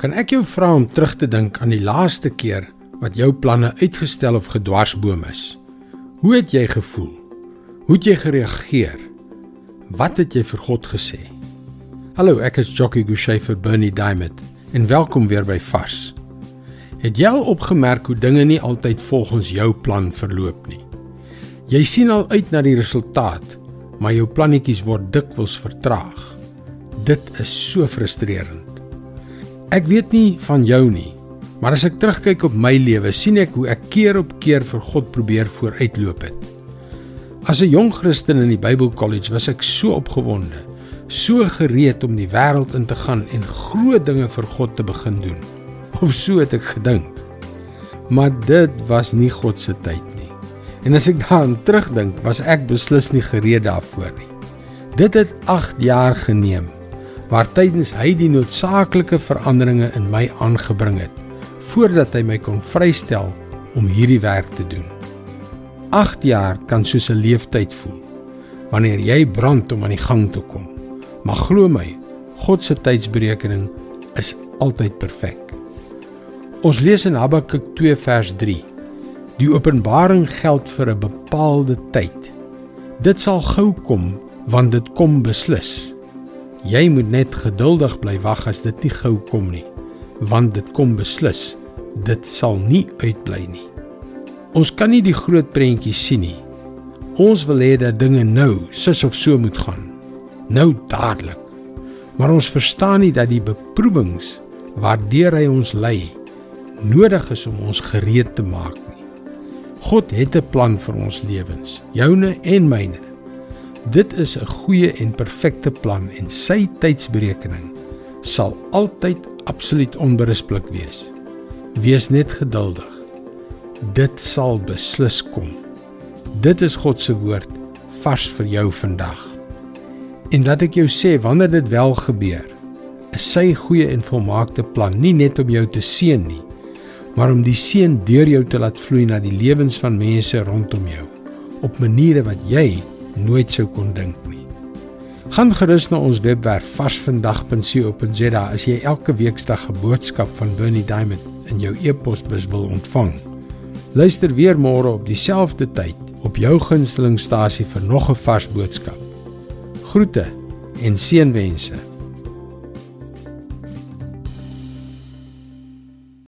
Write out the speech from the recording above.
Kan ek jou vra om terug te dink aan die laaste keer wat jou planne uitgestel of gedwarsboom is? Hoe het jy gevoel? Hoe het jy gereageer? Wat het jy vir God gesê? Hallo, ek is Jockey Gouchee vir Bernie Diamond en welkom weer by Vars. Het jy al opgemerk hoe dinge nie altyd volgens jou plan verloop nie? Jy sien al uit na die resultaat, maar jou plannetjies word dikwels vertraag. Dit is so frustrerend. Ek weet nie van jou nie, maar as ek terugkyk op my lewe, sien ek hoe ek keer op keer vir God probeer vooruitloop het. As 'n jong Christen in die Bybelkollege was ek so opgewonde, so gereed om die wêreld in te gaan en groot dinge vir God te begin doen. Of so het ek gedink. Maar dit was nie God se tyd nie. En as ek daaraan terugdink, was ek beslis nie gereed daarvoor nie. Dit het 8 jaar geneem waar tydens hy die noodsaaklike veranderinge in my aangebring het voordat hy my kon vrystel om hierdie werk te doen. 8 jaar kan soos 'n leeftyd voel wanneer jy brand om aan die gang te kom. Maar glo my, God se tydsberekening is altyd perfek. Ons lees in Habakuk 2 vers 3 Die openbaring geld vir 'n bepaalde tyd. Dit sal gou kom want dit kom beslis. Jy moet net geduldig bly wag as dit nie gou kom nie, want dit kom beslis. Dit sal nie uitbly nie. Ons kan nie die groot prentjie sien nie. Ons wil hê dat dinge nou sis of so moet gaan. Nou dadelik. Maar ons verstaan nie dat die beproewings waardeur hy ons lei nodig is om ons gereed te maak. God het 'n plan vir ons lewens, joune en myne. Dit is 'n goeie en perfekte plan en sy tydsberekening sal altyd absoluut onberispelik wees. Wees net geduldig. Dit sal beslis kom. Dit is God se woord vars vir jou vandag. En dat ek jou sê wanneer dit wel gebeur, is sy goeie en volmaakte plan nie net om jou te seën nie, maar om die seën deur jou te laat vloei na die lewens van mense rondom jou op maniere wat jy nooit sou kon dink nie. Gaan gerus na ons webwerf varsvandag.co.za as jy elke weeksdag 'n boodskap van Bernie Diamond in jou e-posbus wil ontvang. Luister weer môre op dieselfde tyd op jou gunstelingstasie vir nog 'n vars boodskap. Groete en seënwense.